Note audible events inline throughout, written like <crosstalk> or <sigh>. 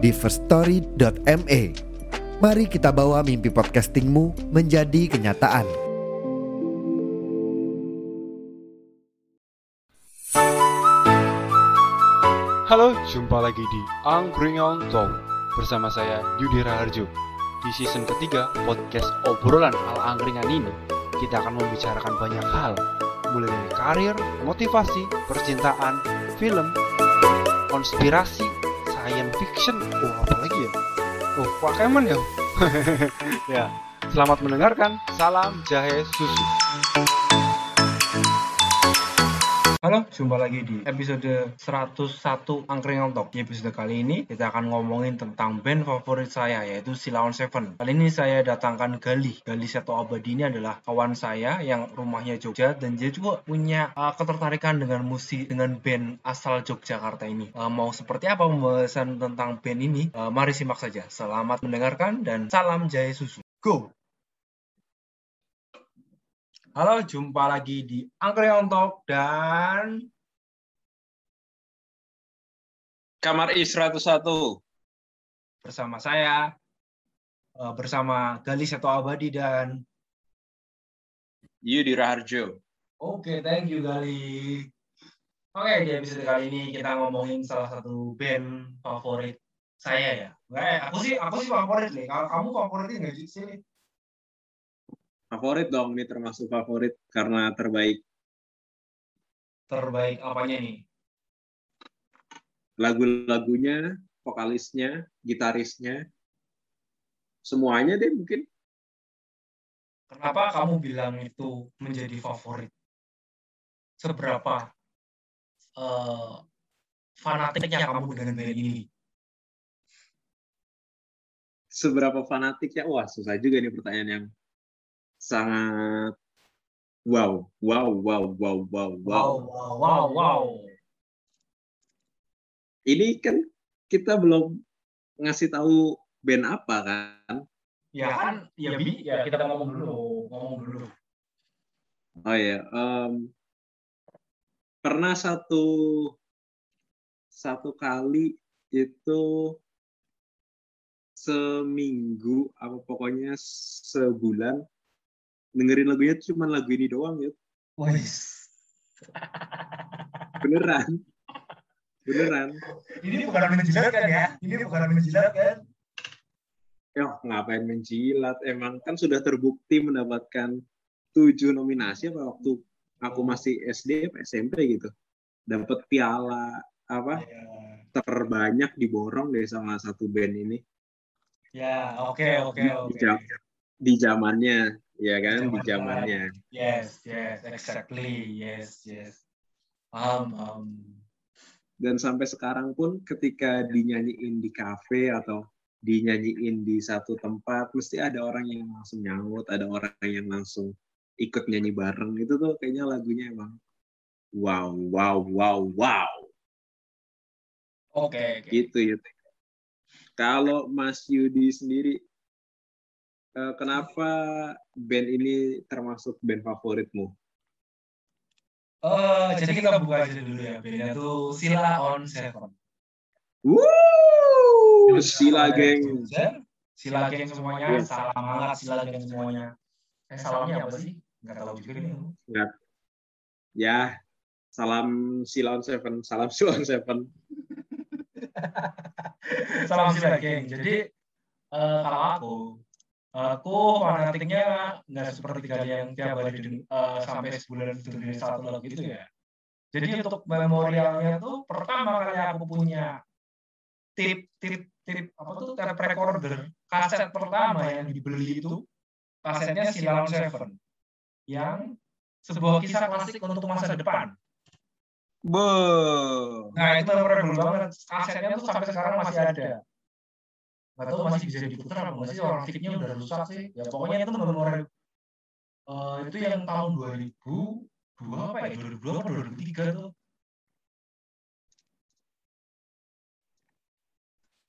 di firststory.me. Mari kita bawa mimpi podcastingmu menjadi kenyataan. Halo, jumpa lagi di Angkringan Talk bersama saya Yudi Raharjo. Di season ketiga podcast obrolan ala angkringan ini, kita akan membicarakan banyak hal, mulai dari karir, motivasi, percintaan, film, konspirasi, science fiction, oh apa lagi ya? Oh, Pokemon ya? <laughs> ya, selamat mendengarkan. Salam jahe susu. Halo, jumpa lagi di episode 101 Angkringan Talk. Di episode kali ini kita akan ngomongin tentang band favorit saya yaitu Silaon Seven. Kali ini saya datangkan Gali. Gali Seto Abadi ini adalah kawan saya yang rumahnya Jogja dan dia juga punya uh, ketertarikan dengan musik dengan band asal Yogyakarta ini. Uh, mau seperti apa pembahasan tentang band ini? Uh, mari simak saja. Selamat mendengarkan dan salam jahe susu. Go! Halo, jumpa lagi di Angkringan Talk dan Kamar I 101. bersama saya eh, bersama Gali Seto Abadi dan Yudi Raharjo. Oke, thank you Gali. Oke, di episode kali ini kita ngomongin salah satu band favorit saya ya. Enggak, ya, aku sih aku sih favorit nih. Kalau kamu favoritnya nggak sih sini? Favorit dong, ini termasuk favorit karena terbaik. Terbaik apanya nih? Lagu-lagunya, vokalisnya, gitarisnya, semuanya deh mungkin. Kenapa kamu bilang itu menjadi favorit? Seberapa eh, fanatiknya kamu dengan band ini? Seberapa fanatiknya? Wah, susah juga nih pertanyaan yang sangat wow, wow, wow, wow, wow, wow. Wow, wow, wow, wow. Ini kan kita belum ngasih tahu band apa kan? Ya kan, ya, bi, ya kita ngomong dulu, ngomong dulu. Oh ya, em, pernah satu satu kali itu seminggu apa pokoknya sebulan dengerin lagunya cuma lagu ini doang ya Wes. beneran beneran Ini bukan menjilatkan ya. Ini bukan menjilatkan. ya ngapain menjilat emang kan sudah terbukti mendapatkan tujuh nominasi apa waktu aku masih SD SMP gitu dapat piala apa Ya, terbanyak diborong deh sama satu band ini ya oke, oke, Di- oke. jam- di zamannya ya kan di Zamannya. Yes, yes, exactly. Yes, yes. Paham, paham. dan sampai sekarang pun ketika dinyanyiin di kafe atau dinyanyiin di satu tempat mesti ada orang yang langsung nyaut ada orang yang langsung ikut nyanyi bareng itu tuh kayaknya lagunya emang wow wow wow wow Oke, oke. gitu ya kalau Mas Yudi sendiri eh, kenapa band ini termasuk band favoritmu Eh, jadi kita buka aja dulu ya. Bandnya tuh Sila on Seven. Wuh, Sila geng. Sila geng semuanya. Yes. Salam hangat Sila geng semuanya. Eh, salamnya apa sih? Nggak tahu juga nih. Nggak. Ya, salam Silon Seven, salam Silon Seven. <laughs> Salam Sila geng. Jadi eh, kalau aku, aku fanatiknya nggak seperti kalian yang tiap hari eh, sampai sebulan satu lagu itu ya. Jadi untuk memorialnya tuh pertama kali aku punya tip tip tip apa tuh tape recorder kaset pertama yang dibeli itu kasetnya Silam Seven yang sebuah kisah klasik untuk masa depan. Be. Nah itu memorable banget. Kasetnya tuh sampai sekarang masih ada. Nggak tahu masih bisa diputar apa nggak sih orang fitnya udah rusak sih. Ya pokoknya itu memori uh, itu yang tahun 2002 apa ya 2002 apa 2003 tuh.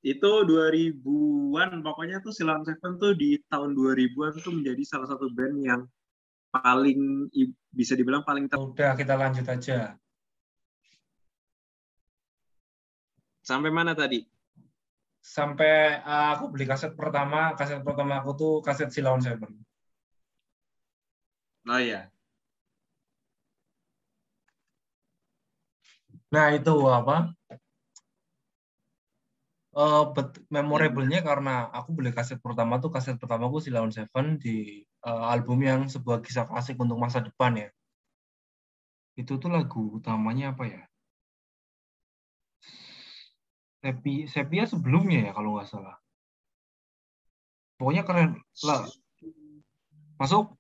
Itu 2000-an pokoknya tuh Silon Seven tuh di tahun 2000-an tuh menjadi salah satu band yang paling bisa dibilang paling ter- udah kita lanjut aja. Sampai mana tadi sampai uh, aku beli kaset pertama kaset pertama aku tuh kaset Silon Seven oh iya nah itu apa uh, memorable-nya karena aku beli kaset pertama tuh kaset pertamaku si Lawn Seven di uh, album yang sebuah kisah klasik untuk masa depan ya. Itu tuh lagu utamanya apa ya? Sepi, Sepia sebelumnya ya kalau nggak salah. Pokoknya keren lah. Masuk?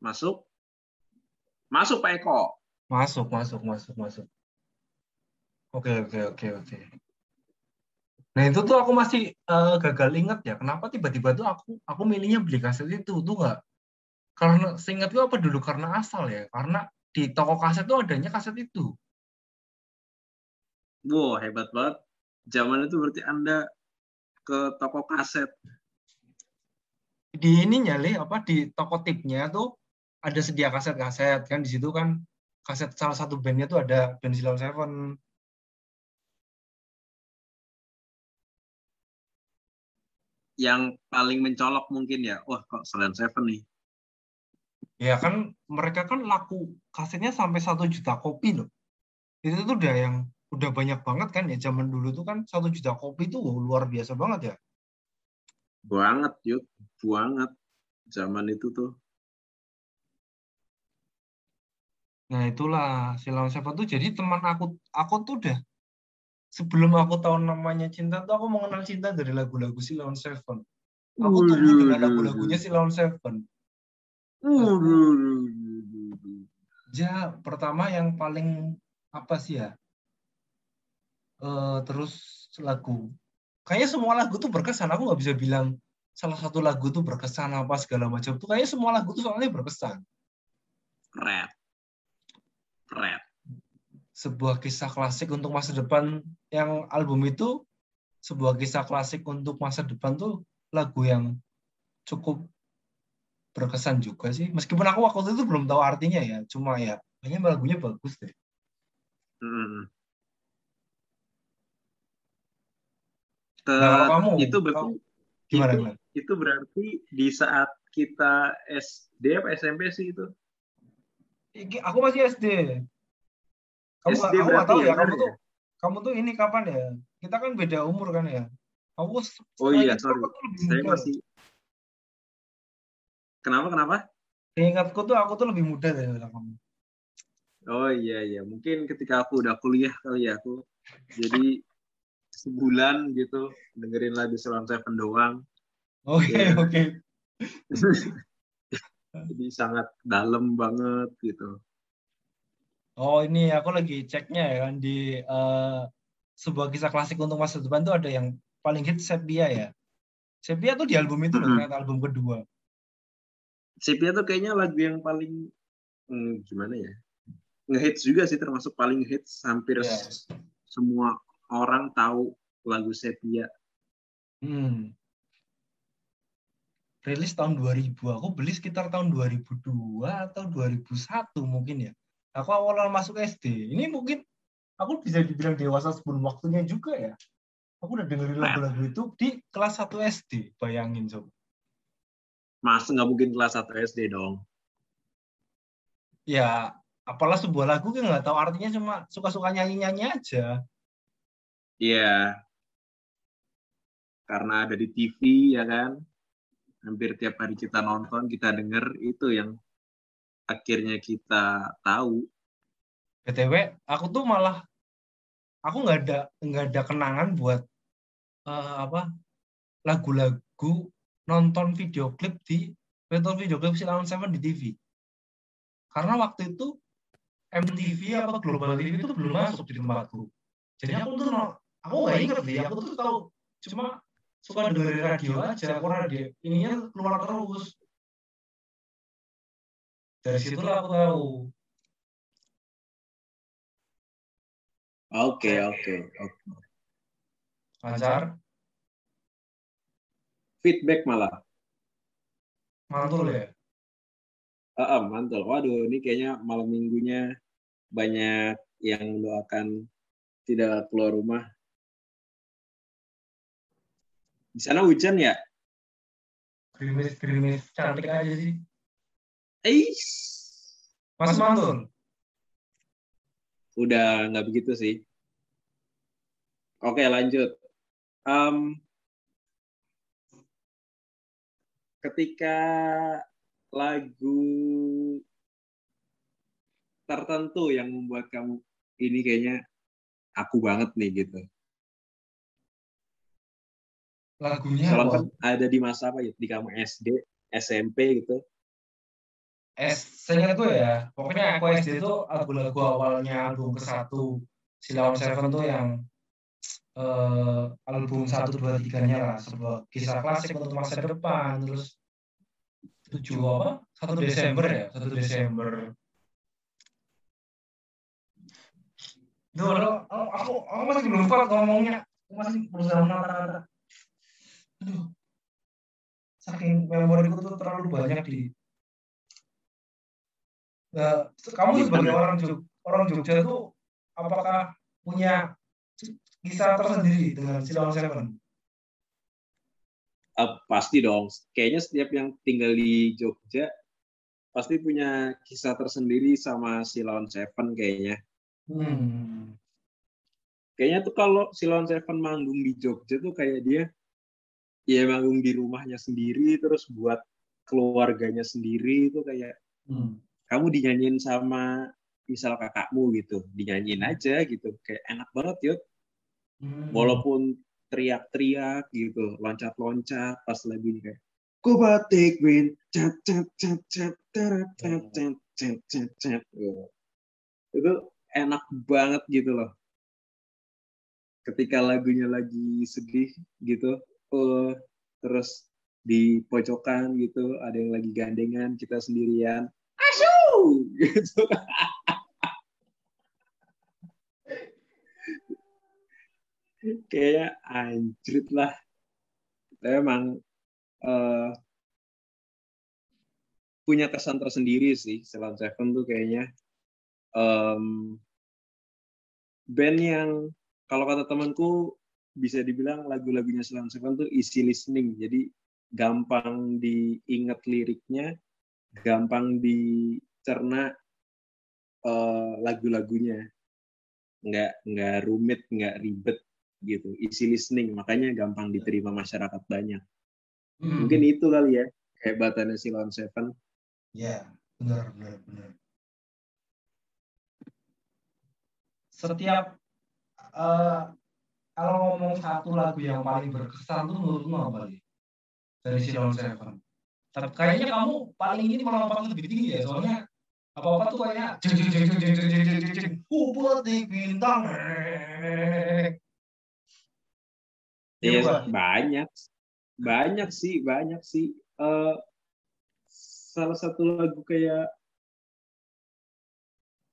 Masuk? Masuk Pak Eko. Masuk, masuk, masuk, masuk. Oke, oke, oke, oke. Nah itu tuh aku masih uh, gagal inget ya. Kenapa tiba-tiba tuh aku aku milihnya beli kaset itu tuh nggak? Karena seingatku apa dulu karena asal ya. Karena di toko kaset tuh adanya kaset itu. Wow hebat banget. Zaman itu berarti anda ke toko kaset. Di ini nyali apa di toko tipnya tuh ada sedia kaset-kaset kan di situ kan kaset salah satu bandnya tuh ada band Silon Seven yang paling mencolok mungkin ya, wah kok Silent Seven nih. Ya kan mereka kan laku kasetnya sampai satu juta kopi loh. Itu tuh udah yang udah banyak banget kan ya zaman dulu tuh kan satu juta kopi tuh luar biasa banget ya. Banget yuk, banget zaman itu tuh. Nah itulah Silon Seven tuh jadi teman aku aku tuh udah sebelum aku tahu namanya cinta tuh aku mengenal cinta dari lagu-lagu si Lawn Seven. Aku tuh dengan lagu-lagunya si Lawn Seven. Ya pertama yang paling apa sih ya? Uh, terus lagu. Kayaknya semua lagu tuh berkesan. Aku nggak bisa bilang salah satu lagu tuh berkesan apa segala macam. Tuh kayaknya semua lagu tuh soalnya berkesan. Rap. Rap sebuah kisah klasik untuk masa depan yang album itu sebuah kisah klasik untuk masa depan tuh lagu yang cukup berkesan juga sih meskipun aku waktu itu belum tahu artinya ya cuma ya kayaknya lagunya bagus deh hmm. Nah, kamu itu berarti gimana, itu, gimana? itu berarti di saat kita SD apa SMP sih itu? Aku masih SD kamu SD aku nggak tahu ya, ya kamu tuh ya? kamu tuh ini kapan ya? Kita kan beda umur kan ya? Aku oh iya sorry. saya masih kenapa kenapa? Ingatku tuh aku tuh lebih muda dari kamu. Oh iya iya. Mungkin ketika aku udah kuliah kali ya aku jadi sebulan gitu dengerin lagu Salon Seven doang oke okay, ya. oke okay. <laughs> jadi sangat dalam banget gitu Oh ini aku lagi ceknya ya kan di uh, sebuah kisah klasik untuk masa depan tuh ada yang paling hit Sepia ya. Sepia tuh di album itu loh, hmm. album kedua. Sepia tuh kayaknya lagu yang paling hmm, gimana ya? Ngehits juga sih termasuk paling hits hampir yeah. semua orang tahu lagu Sepia. Hmm. Rilis tahun 2000. Aku beli sekitar tahun 2002 atau 2001 mungkin ya aku awal masuk SD ini mungkin aku bisa dibilang dewasa sebelum waktunya juga ya aku udah dengerin nah. lagu-lagu itu di kelas 1 SD bayangin sob mas nggak mungkin kelas 1 SD dong ya apalah sebuah lagu kan nggak tahu artinya cuma suka-suka nyanyi-nyanyi aja iya karena ada di TV ya kan hampir tiap hari kita nonton kita denger itu yang akhirnya kita tahu. btw, aku tuh malah aku nggak ada nggak ada kenangan buat uh, apa lagu-lagu nonton video klip di nonton video klip Silon Seven di TV. Karena waktu itu MTV apa Global TV itu belum masuk di tempatku. Jadi aku tuh aku nggak inget deh, aku tuh tahu cuma suka dengerin radio aja karena dia ininya keluar terus dari situlah aku tahu Oke, oke, oke. lancar Feedback malah. mantul ya Ah, ah, mantul. Waduh, ini kayaknya malam minggunya banyak yang mendoakan tidak keluar rumah. Di sana hujan ya? gerimis gerimis cantik aja sih Eh, mas mantul udah nggak begitu sih. Oke, lanjut. Em, ketika lagu tertentu yang membuat kamu ini kayaknya aku banget nih gitu. Lagunya apa? kan ada di masa apa ya? Di kamu SD, SMP gitu. S seingat gue ya pokoknya aku SD itu lagu-lagu awalnya album ke satu Silawan Seven tuh yang eh, album satu dua tiganya lah sebuah kisah klasik untuk masa depan terus tujuh apa satu Desember ya satu Desember Duh, aku, aku, aku masih belum kuat ngomongnya. Aku masih berusaha menata-nata. Aduh. Saking memoriku tuh terlalu banyak di Nah, kamu sebagai orang Jog orang Jogja tuh apakah punya kisah tersendiri dengan Silawan Seven? Ah, pasti dong. Kayaknya setiap yang tinggal di Jogja pasti punya kisah tersendiri sama Silon Seven kayaknya. Hmm. Kayaknya tuh kalau Silon Seven manggung di Jogja tuh kayak dia ya manggung di rumahnya sendiri terus buat keluarganya sendiri itu kayak Hmm. kamu dinyanyiin sama misal kakakmu gitu, dinyanyiin aja gitu. Kayak enak banget yuk. Hmm. Walaupun teriak-teriak gitu, loncat-loncat pas lagi ini kayak Ku batik win, cat cat cat cat teret, cat cat cat cat cat. Gitu. Itu enak banget gitu loh. Ketika lagunya lagi sedih gitu, terus di pojokan gitu, ada yang lagi gandengan, kita sendirian, asu gitu. <laughs> Kayak anjrit lah. Tapi emang eh, punya kesan tersendiri sih Salon Seven tuh kayaknya em, band yang kalau kata temanku bisa dibilang lagu-lagunya Salon Seven tuh easy listening. Jadi gampang diingat liriknya gampang dicerna eh, lagu-lagunya. Nggak nggak rumit nggak ribet gitu. Easy listening makanya gampang diterima masyarakat banyak. Hmm. mungkin itu kali ya hebatannya Silon Seven. Ya, benar, benar, benar. Setiap eh, kalau ngomong satu lagu yang paling berkesan tuh menurutmu apa sih? Dari Silon Seven. Tapi kayaknya kamu paling ini melompat lebih tinggi ya, soalnya apa-apa tuh kayak jeng jeng jeng jeng jeng jeng jeng jeng Bupati bintang. Iya, Iya, banyak. Banyak sih, banyak sih. Eh, salah satu lagu kayak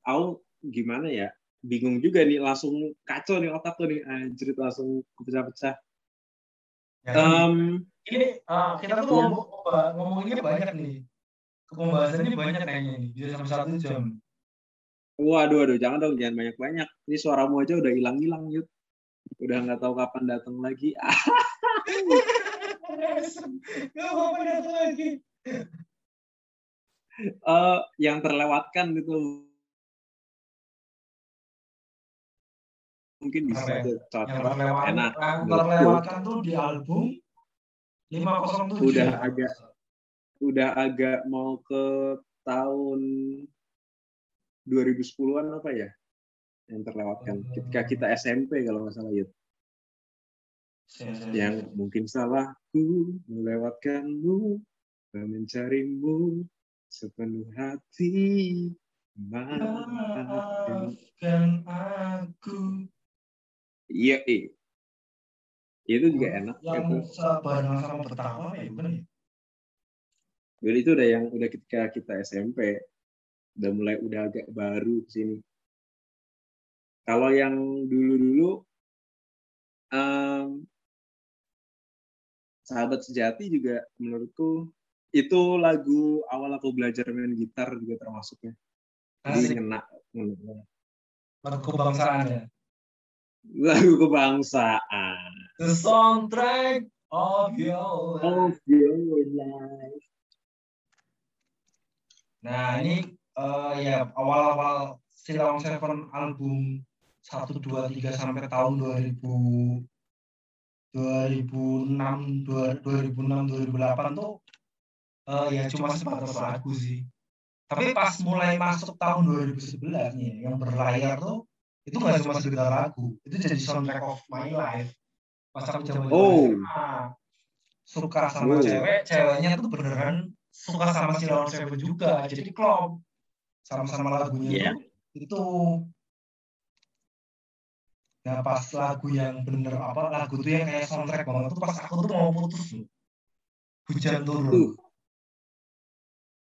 aku gimana ya? Bingung juga nih, langsung kacau nih otakku nih, anjir langsung pecah-pecah. Ya, Em, ini eh, kita tuh ngomong, ngomonginnya banyak nih. Pembahasannya banyak kayaknya nih, bisa sampai satu jam. waduh, waduh, jangan dong, jangan banyak-banyak. Ini suaramu aja udah hilang-hilang, Yud. Udah nggak tahu kapan datang lagi. <laughs> Ah, Gak apa-apa datang lagi. eh, yang terlewatkan gitu. Mungkin bisa ya? tuh Yang cocok, terlewat, enak. yang menurutku. terlewatkan tuh di album 507. Udah agak udah agak mau ke tahun 2010-an apa ya yang terlewatkan ketika kita SMP kalau nggak salah Yud. yang mungkin salahku melewatkanmu dan mencarimu sepenuh hati Maafkan aku. Iya itu juga enak yang itu sebarang sama pertama ya bukan ya? Jadi itu udah yang udah ketika kita SMP udah mulai udah agak baru sini. Kalau yang dulu-dulu em, sahabat sejati juga menurutku itu lagu awal aku belajar main gitar juga termasuknya. Jadi Asik. ngena. lagu kebangsaan ya lagu kebangsaan. The soundtrack of your life. Of your life. Nah ini eh, ya awal-awal Silawang Seven album 1, 2, 3 sampai tahun 2000 2006 2006 2008 tuh eh, ya cuma sebatas lagu sih. Tapi pas mulai masuk tahun 2011 nih yang berlayar tuh itu nggak cuma sekedar lagu, itu jadi soundtrack of my life. Pas aku coba Oh. suka sama Oh. cewek, ceweknya tuh beneran suka sama si Lawan Seven juga, jadi klop sama-sama lagunya Iya. tuh itu. Nah pas lagu yang bener apa lagu tuh yang kayak soundtrack banget tuh pas aku tuh mau putus loh. Hujan turun. Uh.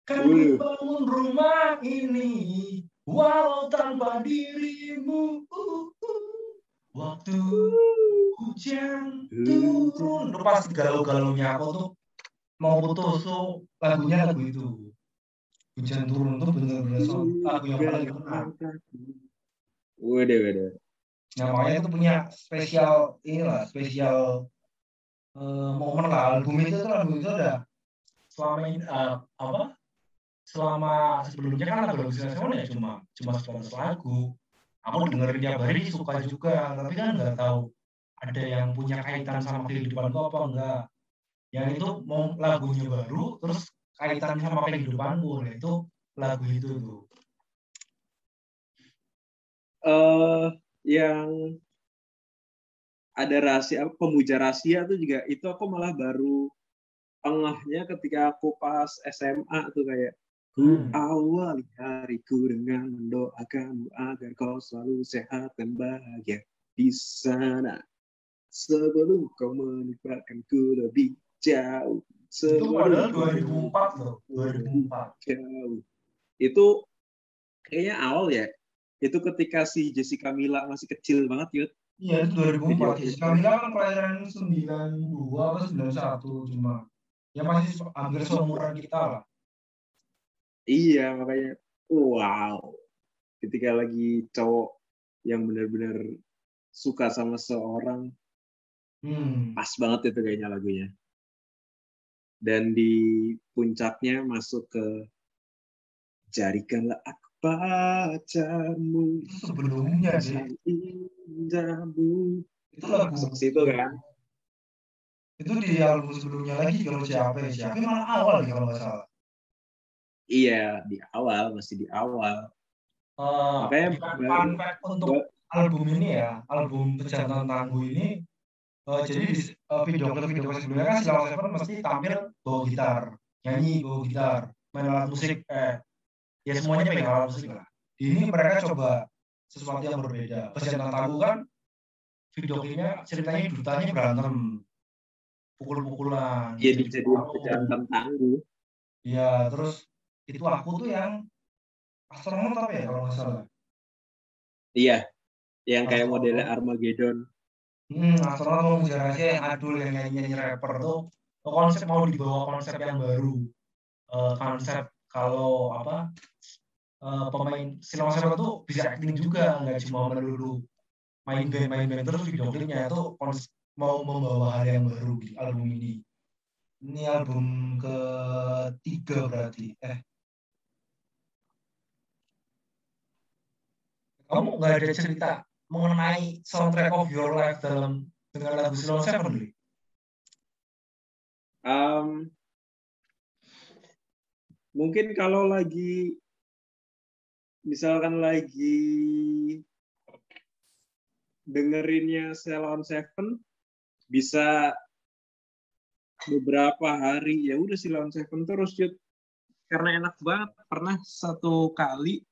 Kan Uh. bangun rumah ini walau tanpa dirimu. Uh, uh. Waktu hujan turun. Tuh pas galau-galaunya aku tuh mau putus tuh lagunya lagu itu. Hujan turun tuh bener-bener so- lagu yang paling kena. Waduh, waduh. Nah, makanya itu punya spesial inilah, spesial eh, momen lah. Album itu tuh album itu udah selama ini eh, apa? Selama sebelumnya kan lagu-lagu Sinetron ya cuma cuma sebatas lagu. Aku dengerin tiap hari suka juga, tapi kan nggak tahu ada yang punya kaitan sama kehidupanku apa enggak. Yang itu mau lagunya baru, terus kaitan sama kehidupanku, nah itu lagu itu tuh. eh yang ada rahasia pemuja rahasia tuh juga itu aku malah baru tengahnya ketika aku pas SMA tuh kayak Hmm. awali hariku dengan mendoakanmu agar kau selalu sehat dan bahagia di sana sebelum kau meninggalkanku lebih jauh Itu padahal sebelum 2004 loh, 2004. jauh itu kayaknya awal ya itu ketika si Jessica Mila masih kecil banget yud Iya itu 2004. Video Jessica Mila kan kelahiran 92 apa 91 cuma. Ya masih hampir seumuran kita lah. Iya makanya. Wow. Ketika lagi cowok yang benar-benar suka sama seorang Hmm. pas banget itu kayaknya lagunya. Dan di puncaknya masuk ke jadikanlah aku pacarmu Itu sebelumnya sih. Indahmu Itu lagu masuk situ kan. Itu di album sebelumnya lagi kalau siapa ya? Siapa? Malah awal nih kalau nggak salah. Iya di awal masih di awal Eh, Makanya fun fact untuk album ini ya, album Pejantan Tangguh ini, eh, jadi di eh, video klip video klip sebelumnya kan Silawang Seven mesti tampil bawa gitar, nyanyi bawa gitar, main alat musik, eh ya semuanya pegang alat musik lah. Di ini mereka coba sesuatu yang berbeda. Pejantan Tangguh kan video klipnya ceritanya dutanya berantem, pukul-pukulan. Iya jadi dijadiin pejantan tangguh Iya, terus itu aku tuh yang astronot apa ya kalau nggak salah. iya yang kayak modelnya Armageddon Hmm, astronot mau rahasia yang adul yang nyanyi nyanyi rapper tuh konsep mau dibawa konsep yang baru. Eh, konsep kalau apa eh, pemain sinema sepak tuh bisa acting juga nggak cuma melulu main band main band terus video klipnya itu kons- mau membawa hal yang baru di album ini. Ini album ketiga berarti. Eh, kamu nggak ada cerita mengenai soundtrack of your life dalam dengan lagu Silon Seven Li? Um, mungkin kalau lagi misalkan lagi dengerinnya Salon Seven bisa beberapa hari ya udah Salon Seven terus Yud. karena enak banget pernah satu kali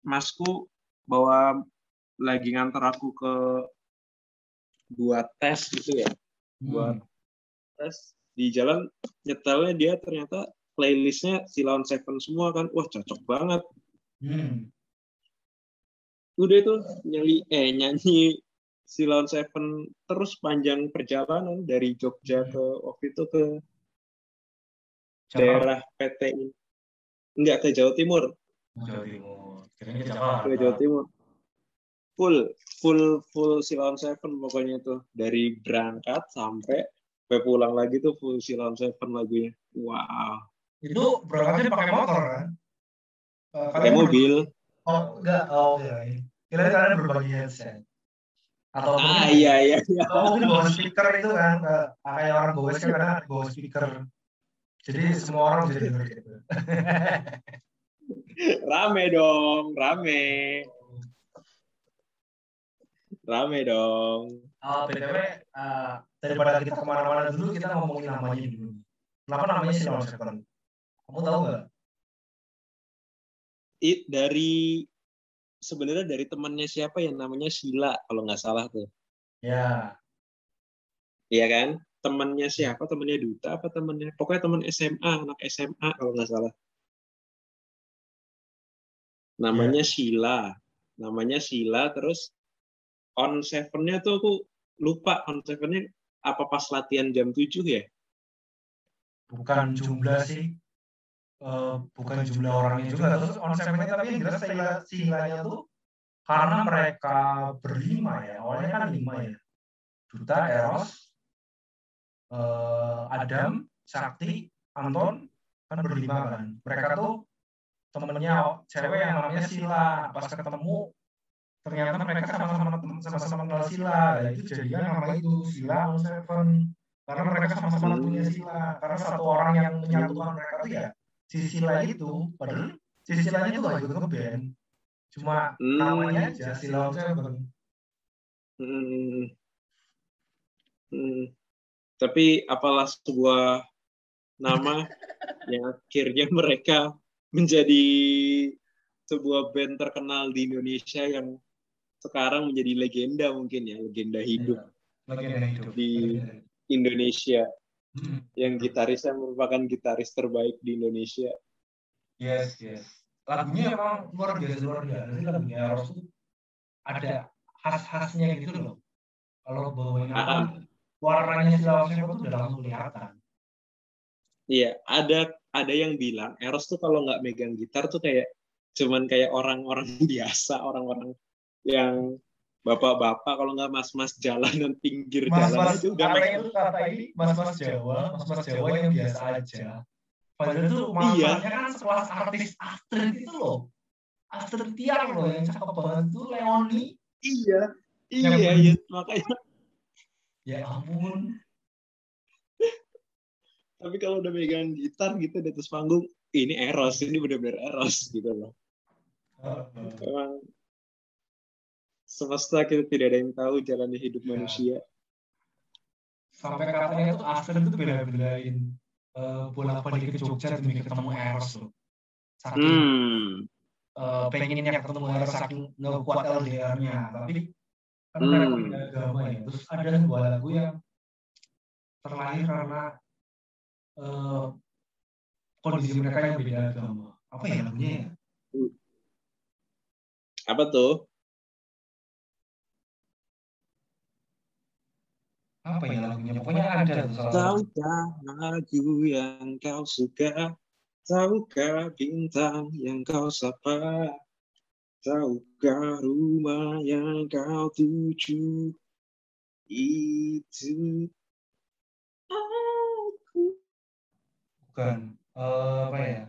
masku bawa lagi nganter aku ke buat tes gitu ya buat tes di jalan nyetelnya dia ternyata playlistnya Silon Seven semua kan wah cocok banget Hmm. udah itu nyanyi eh nyanyi Silon Seven terus panjang perjalanan dari Jogja ke waktu itu ke Jakarta. daerah PT ini. enggak ke Jawa Timur Jawa Timur. Kirain ke Jakarta. ke Jawa Timur full full full Silon Seven pokoknya tuh dari berangkat sampai sampai pulang lagi tuh full Silon Seven lagunya wow Itu berangkatnya pakai motor kan? Eh, pakai mobil Oh, enggak. Oh, kirain. Kirain kalian berbagi headset. Atau ah mungkin, iya iya iya atau mungkin bawa speaker itu kan. eh, Kayak orang bawa kan kadang bawa speaker. Jadi semua orang bisa denger gitu. <laughs> rame dong rame. Rame dong. Oh, BTW, eh, daripada kita ke mana-mana dulu, kita ngomongin namanya dulu. Kenapa namanya Silon Seven? Kamu tahu nggak? it dari sebenarnya dari temannya siapa yang namanya Sheila kalau nggak salah tuh. Ya, Iya kan? Temannya siapa? Temannya duta apa temannya? Pokoknya teman SMA anak SMA kalau nggak salah namanya Sheila namanya Sheila terus on sevennya tuh aku lupa on sevennya apa pas latihan jam 7 ya bukan jumlah sih. Eh, bukan jumlah orangnya juga. Terus on seven tapi yang jelas sila silanya tuh karena mereka berlima ya. Awalnya kan lima ya. Duta, Eros, eh, Adam, Sakti, Anton, kan berlima kan. Mereka tuh temennya cewek yang namanya Sila. Pas ketemu ternyata mereka sama-sama sama-sama kenal Sila. Ya, itu jadinya nama itu Sila on Seven. Karena mereka sama-sama Hmm. punya Sila. Karena satu orang yang menyatukan mereka tuh ya si Sila itu. Padahal si Silanya tuh gak ikut ngeband. Cuma Hmm. namanya aja Sila on Seven. Hmm. Hmm. Tapi apalah sebuah nama <laughs> yang akhirnya mereka menjadi sebuah band terkenal di Indonesia yang sekarang menjadi legenda mungkin ya, legenda hidup Legenda hidup. Di- Legenda. Indonesia Hmm. yang gitarisnya merupakan gitaris terbaik di Indonesia. Yes, yes. Lagunya emang luar biasa luar biasa sih lagunya Eros tuh ada khas-khasnya gitu loh. Kalau bawain apa, Ah. warnanya si Lawan Seven tuh udah langsung kelihatan. Iya, ada ada yang bilang Eros tuh kalau nggak megang gitar tuh kayak cuman kayak orang-orang <laughs> biasa, orang-orang yang bapak-bapak kalau nggak mas-mas jalanan pinggir jalan Mas-mas, itu udah megang. itu kata ini mas-mas Jawa, mas-mas Jawa yang biasa aja. Padahal tuh Iya. masanya kan sekelas artis Astrid itu loh. Astrid Tiar loh yang cakep banget tuh Leoni. Iya, iya, Yang- iya, makanya. Ya ampun. Tapi kalau udah megang gitar gitu di atas panggung, ini Eros, ini benar-benar Eros gitu loh. Emang semesta kita tidak ada yang tahu jalannya hidup Iya. manusia. sampai katanya tuh Astrid itu bela-belain eh, bolak-balik ke Jogja demi ketemu Eros loh. Saking Hmm. eh, pengennya ketemu Eros saking ngekuat LDR-nya. Tapi kan Hmm. agama ya. Terus ada sebuah lagu yang terlahir karena eh, kondisi mereka yang beda agama. Apa ya lagunya ya? Apa tuh? Apa ya lagunya? Pokoknya ada tuh. Tahukah lagu yang kau suka? Tahukah bintang yang kau sapa? Tahukah rumah yang kau tuju? Itu aku. Bukan. Eh, apa ya?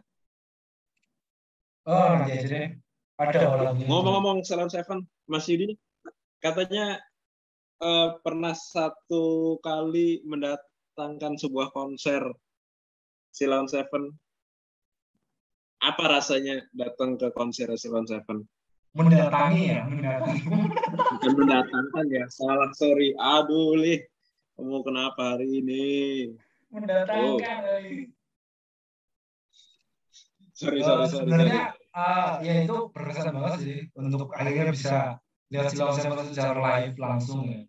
Oh, nanti aja deh. Ada oh, lagunya. Ngomong-ngomong Salon Seven, Mas Yudi, katanya eh, pernah satu kali mendatangkan sebuah konser Silon Seven. Apa rasanya datang ke konser Silon Seven? mendatangi ya, mendatangi. <laughs> Bukan mendatangkan ya, salah sorry. Aduh, Lih. Kamu kenapa hari ini? mendatangkan kali. Sorry, Eh, sorry, sorry. sebenarnya sorry. ah, ya itu berkesan banget sih untuk akhirnya bisa lihat Silon Seven secara live langsung ya.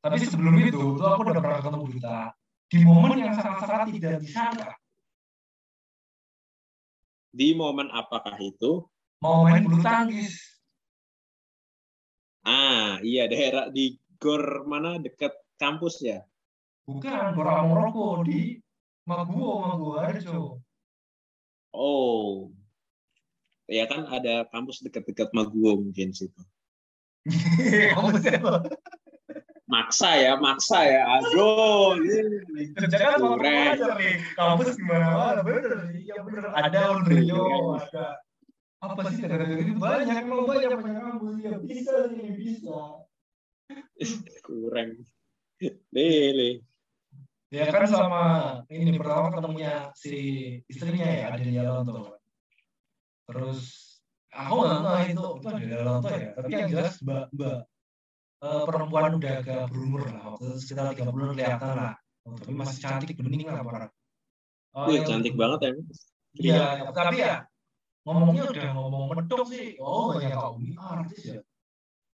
Tapi sebelum itu, tuh aku udah pernah ketemu Duta di momen yang sangat-sangat tidak disangka. Di momen apakah itu? Mau main bulu tangkis. Ah, iya daerah di gor mana dekat kampus ya? Bukan, Gora Moroko di Maguwo, Maguwo Harjo. Oh. Ya kan ada kampus dekat-dekat Maguwo mungkin situ. <laughs> Kampus apa? Maksa ya, maksa ya. Aduh, ini mau aja nih. Kampus gimana mana bener. Iya bener. Ada Unrio, ada apa sih negara-negara itu banyak emang banyak banyak kampus ya bisa nih bisa kurang. Lele. Ya kan sama ini pertama ketemunya si istrinya ya ada di Alonto terus aku nggak nggak itu itu ada di Alonto ya tapi yang jelas mbak mbak eh, perempuan udah agak berumur lah waktu itu sekitar 30 kelihatan lah Oh, tapi masih cantik bening lah parah Oh, Wih, cantik banget ya. Iya, tapi ya ngomongnya udah ngomong medok sih. Oh, banyak kau ini artis ya.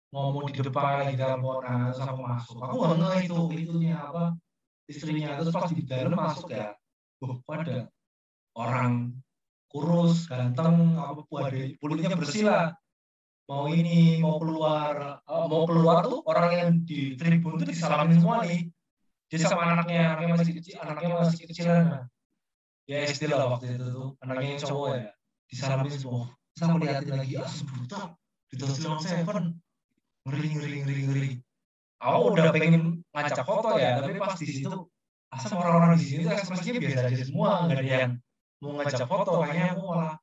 Ngomong di depan lagi nah, terus aku masuk. Aku nggak ngeh itu, itunya apa, istrinya. Terus pas di dalam masuk ya, oh, pada orang kurus, ganteng, apa ada kulitnya bersih lah. Mau ini, mau keluar, eh, mau keluar tuh orang yang di tribun tuh disalamin semua nih. Dia sama anaknya, anaknya masih kecil, anaknya masih kecilan. Nah ya SD lah waktu itu tuh anaknya yang cowok ya disalamin semua terus aku liatin lagi ah sebuta di Silon Seven ngeri ngeri ngeri ngeri aku udah pengen ngajak foto ya tapi pas di situ asal orang-orang di sini tuh ekspresinya biasa aja semua nggak ada yang mau ngajak foto kayaknya aku malah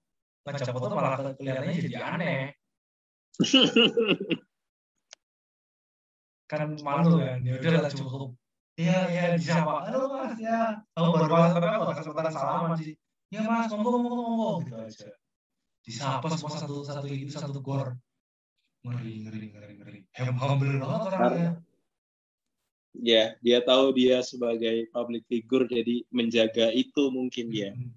ngajak foto malah ke- kelihatannya jadi aneh <laughs> kan malu kan ya udah lah cukup Iya, iya, disapa. Halo mas, ya. Aku baru masuk, tapi aku kesempatan salaman sih. Ya mas, monggo, monggo, monggo, gitu aja. Disapa semua satu satu itu satu gor. Ngeri, ngeri, ngeri, ngeri. Hem humble banget orangnya. Ya, dia tahu dia sebagai public figure jadi menjaga itu mungkin. Hmm.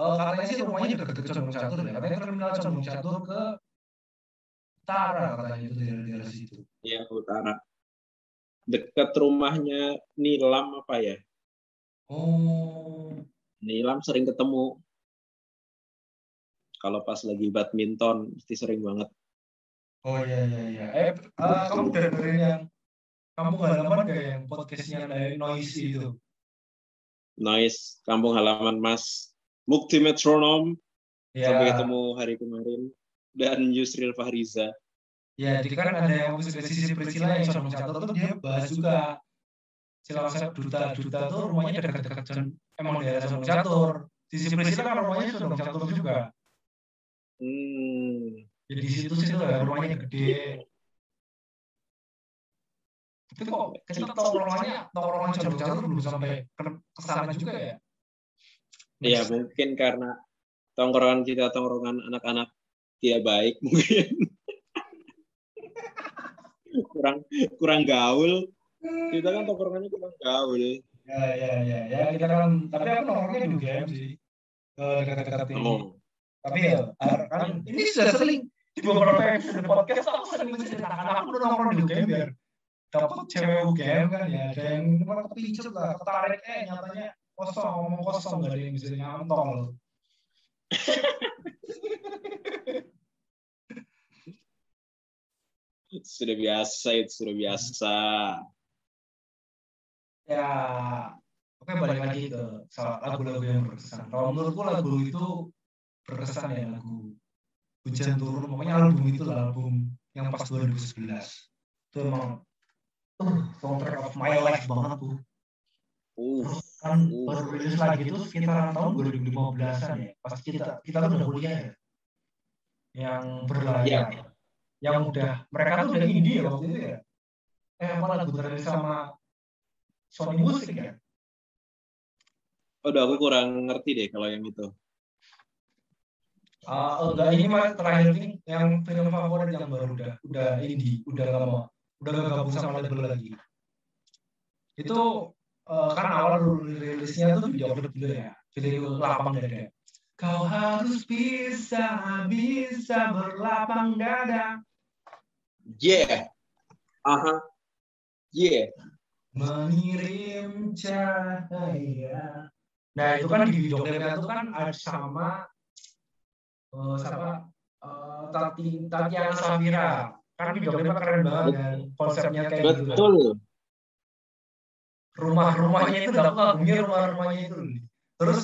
Oh, katanya sih rumahnya dekat-dekat Condong Catur ya. Katanya terminal Condong Catur ke utara katanya itu dari daerah situ. Ya, ke utara. Dekat rumahnya Nilam apa ya? Oh, Nilam sering ketemu. Kalau pas lagi badminton, mesti sering banget. Oh iya iya iya. Eh, eh, kamu udah dengerin yang kamu halaman gak yang podcastnya dari Noisy itu? Noise, kampung halaman Mas. Mukti Metronom, Ya, sampai ketemu hari kemarin. Dan Yusril Fahriza. ya jadi kan ada yang musik sisi Priscilla yang Condong Catur tuh dia bahas juga Cilacap Duta Duta tuh rumahnya dekat-dekat emang daerah Condong Catur. Sisi Priscilla kan rumahnya Condong Catur juga. Hmm. Jadi di situ situ ya rumahnya gede. Tapi kok kita tongkrongannya tongkrongan Condong Catur belum sampai ke sana juga ya? Ya mungkin karena tongkrongan kita tongkrongan anak-anak dia baik <laughs> mungkin. kurang kurang gaul. Kita kan tongkrongannya kurang gaul. Ya ya ya ya kita kan tapi aku nongkrongnya di UGM sih. Ke dekat-dekat ini. Oh. Tapi ya kan ini sudah sering di beberapa episode podcast aku sering menceritakan aku udah nongkrong di UGM biar dapat cewek UGM kan ya ada yang malah kepicut lah ketarik eh nyatanya kosong ngomong kosong gak ada yang bisa nyantol. <laughs> Sudah biasa itu sudah biasa. ya oke balik lagi ke soal lagu-lagu yang berkesan. Kalau menurutku lagu itu berkesan ya lagu hujan turun pokoknya album itu lah, album yang pas 2011 itu emang uh, soundtrack of my life banget tuh. Uh, kan Uh. baru rilis lagi itu sekitaran tahun 2015-an ya pas kita kita kan udah kuliah ya. Yang berlayar. Yang udah mereka tuh udah indie ya waktu itu ya. Eh apa lagu terakhir sama Sony Music ya? Udah aku kurang ngerti deh kalau yang itu. Ah, enggak ini mah terakhir ini yang film favorit yang baru udah udah indie udah nggak mau udah gak gabung sama label lagi itu eh, kan awal dulu rilisnya tuh video klip dulu ya video lapang dada kau harus bisa bisa berlapang dada Yeah. Aha. Yeah. mengirim cahaya. Nah itu kan di video klipnya itu kan ada sama eh siapa eh, Tati Tatiana Safira. Kan video klipnya keren banget kan konsepnya kayak gitu. kan. Betul. Rumah-rumahnya itu udah kagumnya rumah-rumahnya itu. Terus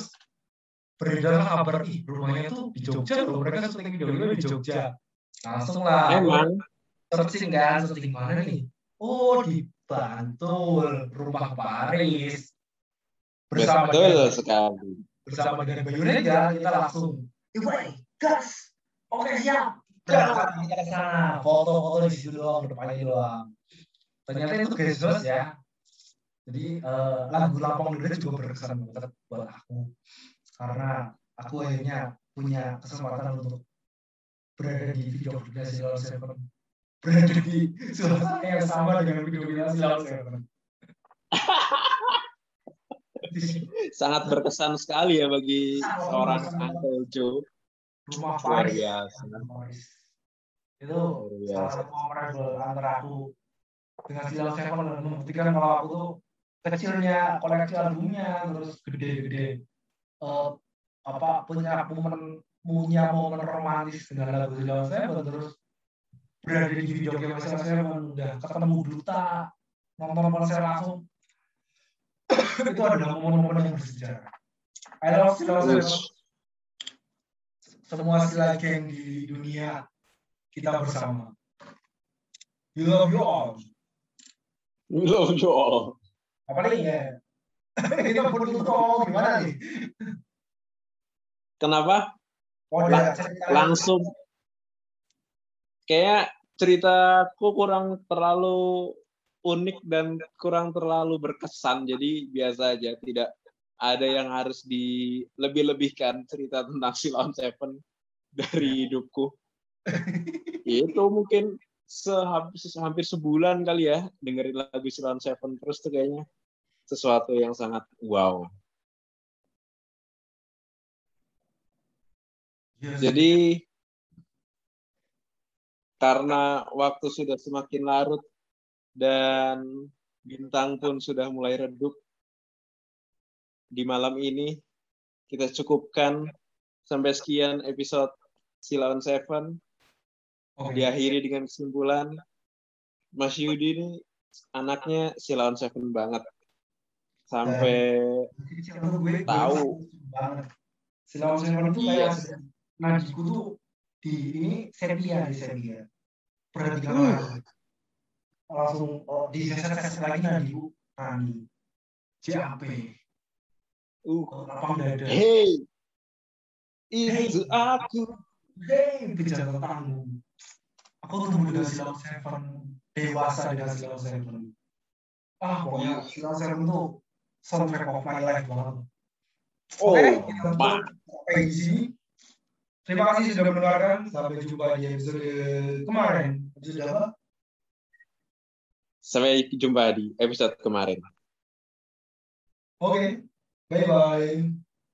beredarlah kabar ih rumahnya tuh di Jogja loh mereka syuting video klipnya di Jogja. Langsung lah Emang. searching kan searching mana nih oh di Bantul rumah Paris bersama Betul dengan, sekali. bersama dengan Bayu Rega kita langsung Iwai gas. Oke siap. Berangkat kita ke sana foto-foto di situ doang depannya doang. Ternyata itu guys terus ya. Jadi eh, lagu Lampung Lirik juga berkesan banget buat aku. Karena aku akhirnya punya kesempatan untuk berada di video klipnya Silal Seven. Berada di suasana yang sama dengan video klipnya Silal Seven. Sangat berkesan sekali ya bagi seorang. Uncle Joe. Rumah Luar Paris biasa. Paris. itu Luar salah satu memorable antara aku dengan Silal Seven dan membuktikan kalau aku tuh kecilnya koleksi albumnya terus gede-gede eh, apa punya momen punya momen romantis dengan lagu Silal Seven terus berada di video game Silal Seven udah ketemu duta nonton konser langsung <coughs> itu adalah momen-momen yang bersejarah I love Silal Seven. Semua sila geng di dunia kita bersama we love you all Love you all. apa nih ya kita pun itu ngomong gimana nih Kenapa? oh Lang- ya cerita- Langsung. Kayak ceritaku kurang terlalu unik dan kurang terlalu berkesan. Jadi biasa aja. Tidak ada yang harus dilebih-lebihkan cerita tentang Silon Seven dari hidupku. Itu mungkin sehampir, hampir sebulan kali ya dengerin lagu Silon Seven terus tuh kayaknya sesuatu yang sangat wow. Iya. Jadi karena waktu sudah semakin larut dan bintang pun sudah mulai redup di malam ini. Kita cukupkan sampai sekian episode Silon Seven. Oke. diakhiri dengan kesimpulan Mas Yudi ini anaknya Silon Seven banget. Sampai gue Tahu. banget. Silon Seven tuh Iya. kayak nadiku tuh di ini sepia di sepia. Perhatikan Hmm. langsung oh, di ses ses lagi nadiku Rani JAP uh lapang dada hey itu aku Hey, bicara tentangmu. Aku tumbuh dengan Silon Seven, dewasa dengan Silon Seven. Ah, pokoknya Silon Seven tuh soundtrack of my life banget. oh di sini. Terima kasih sudah mendengarkan. Sampai jumpa di episode kemarin. Episode apa? sampai jumpa di episode kemarin Oke, 拜拜。